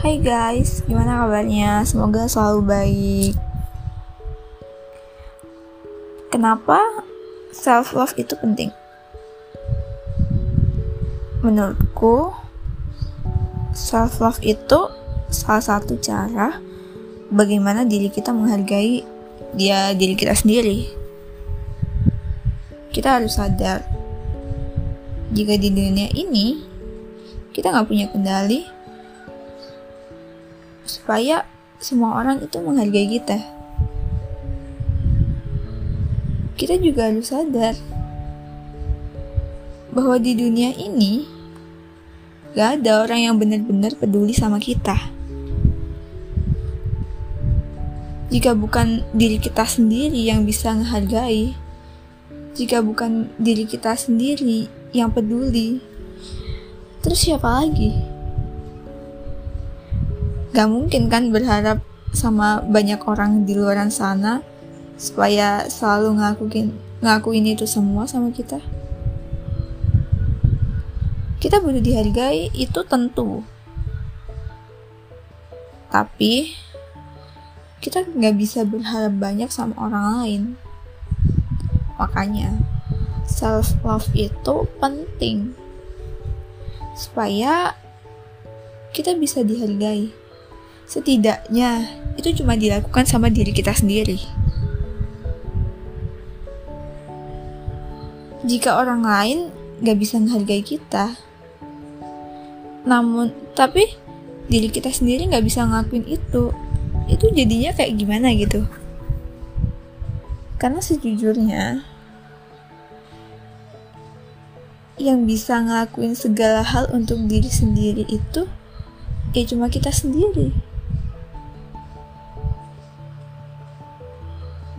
Hai guys, gimana kabarnya? Semoga selalu baik. Kenapa self love itu penting? Menurutku, self love itu salah satu cara bagaimana diri kita menghargai dia diri kita sendiri. Kita harus sadar jika di dunia ini kita nggak punya kendali supaya semua orang itu menghargai kita. Kita juga harus sadar bahwa di dunia ini gak ada orang yang benar-benar peduli sama kita. Jika bukan diri kita sendiri yang bisa menghargai, jika bukan diri kita sendiri yang peduli, terus siapa lagi? Gak mungkin kan berharap sama banyak orang di luar sana supaya selalu ngakuin ngakuin itu semua sama kita. Kita butuh dihargai itu tentu. Tapi kita nggak bisa berharap banyak sama orang lain. Makanya self love itu penting supaya kita bisa dihargai. Setidaknya itu cuma dilakukan sama diri kita sendiri. Jika orang lain gak bisa menghargai kita, namun tapi diri kita sendiri gak bisa ngelakuin itu, itu jadinya kayak gimana gitu? Karena sejujurnya, yang bisa ngelakuin segala hal untuk diri sendiri itu ya cuma kita sendiri.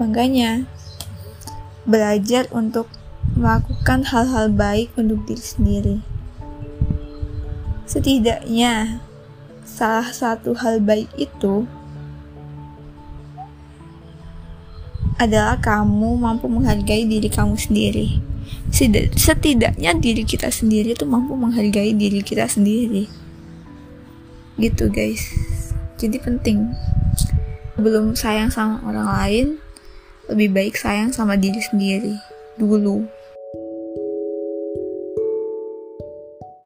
Makanya belajar untuk melakukan hal-hal baik untuk diri sendiri. Setidaknya salah satu hal baik itu adalah kamu mampu menghargai diri kamu sendiri. Setidaknya diri kita sendiri tuh mampu menghargai diri kita sendiri. Gitu guys. Jadi penting. Belum sayang sama orang lain lebih baik sayang sama diri sendiri dulu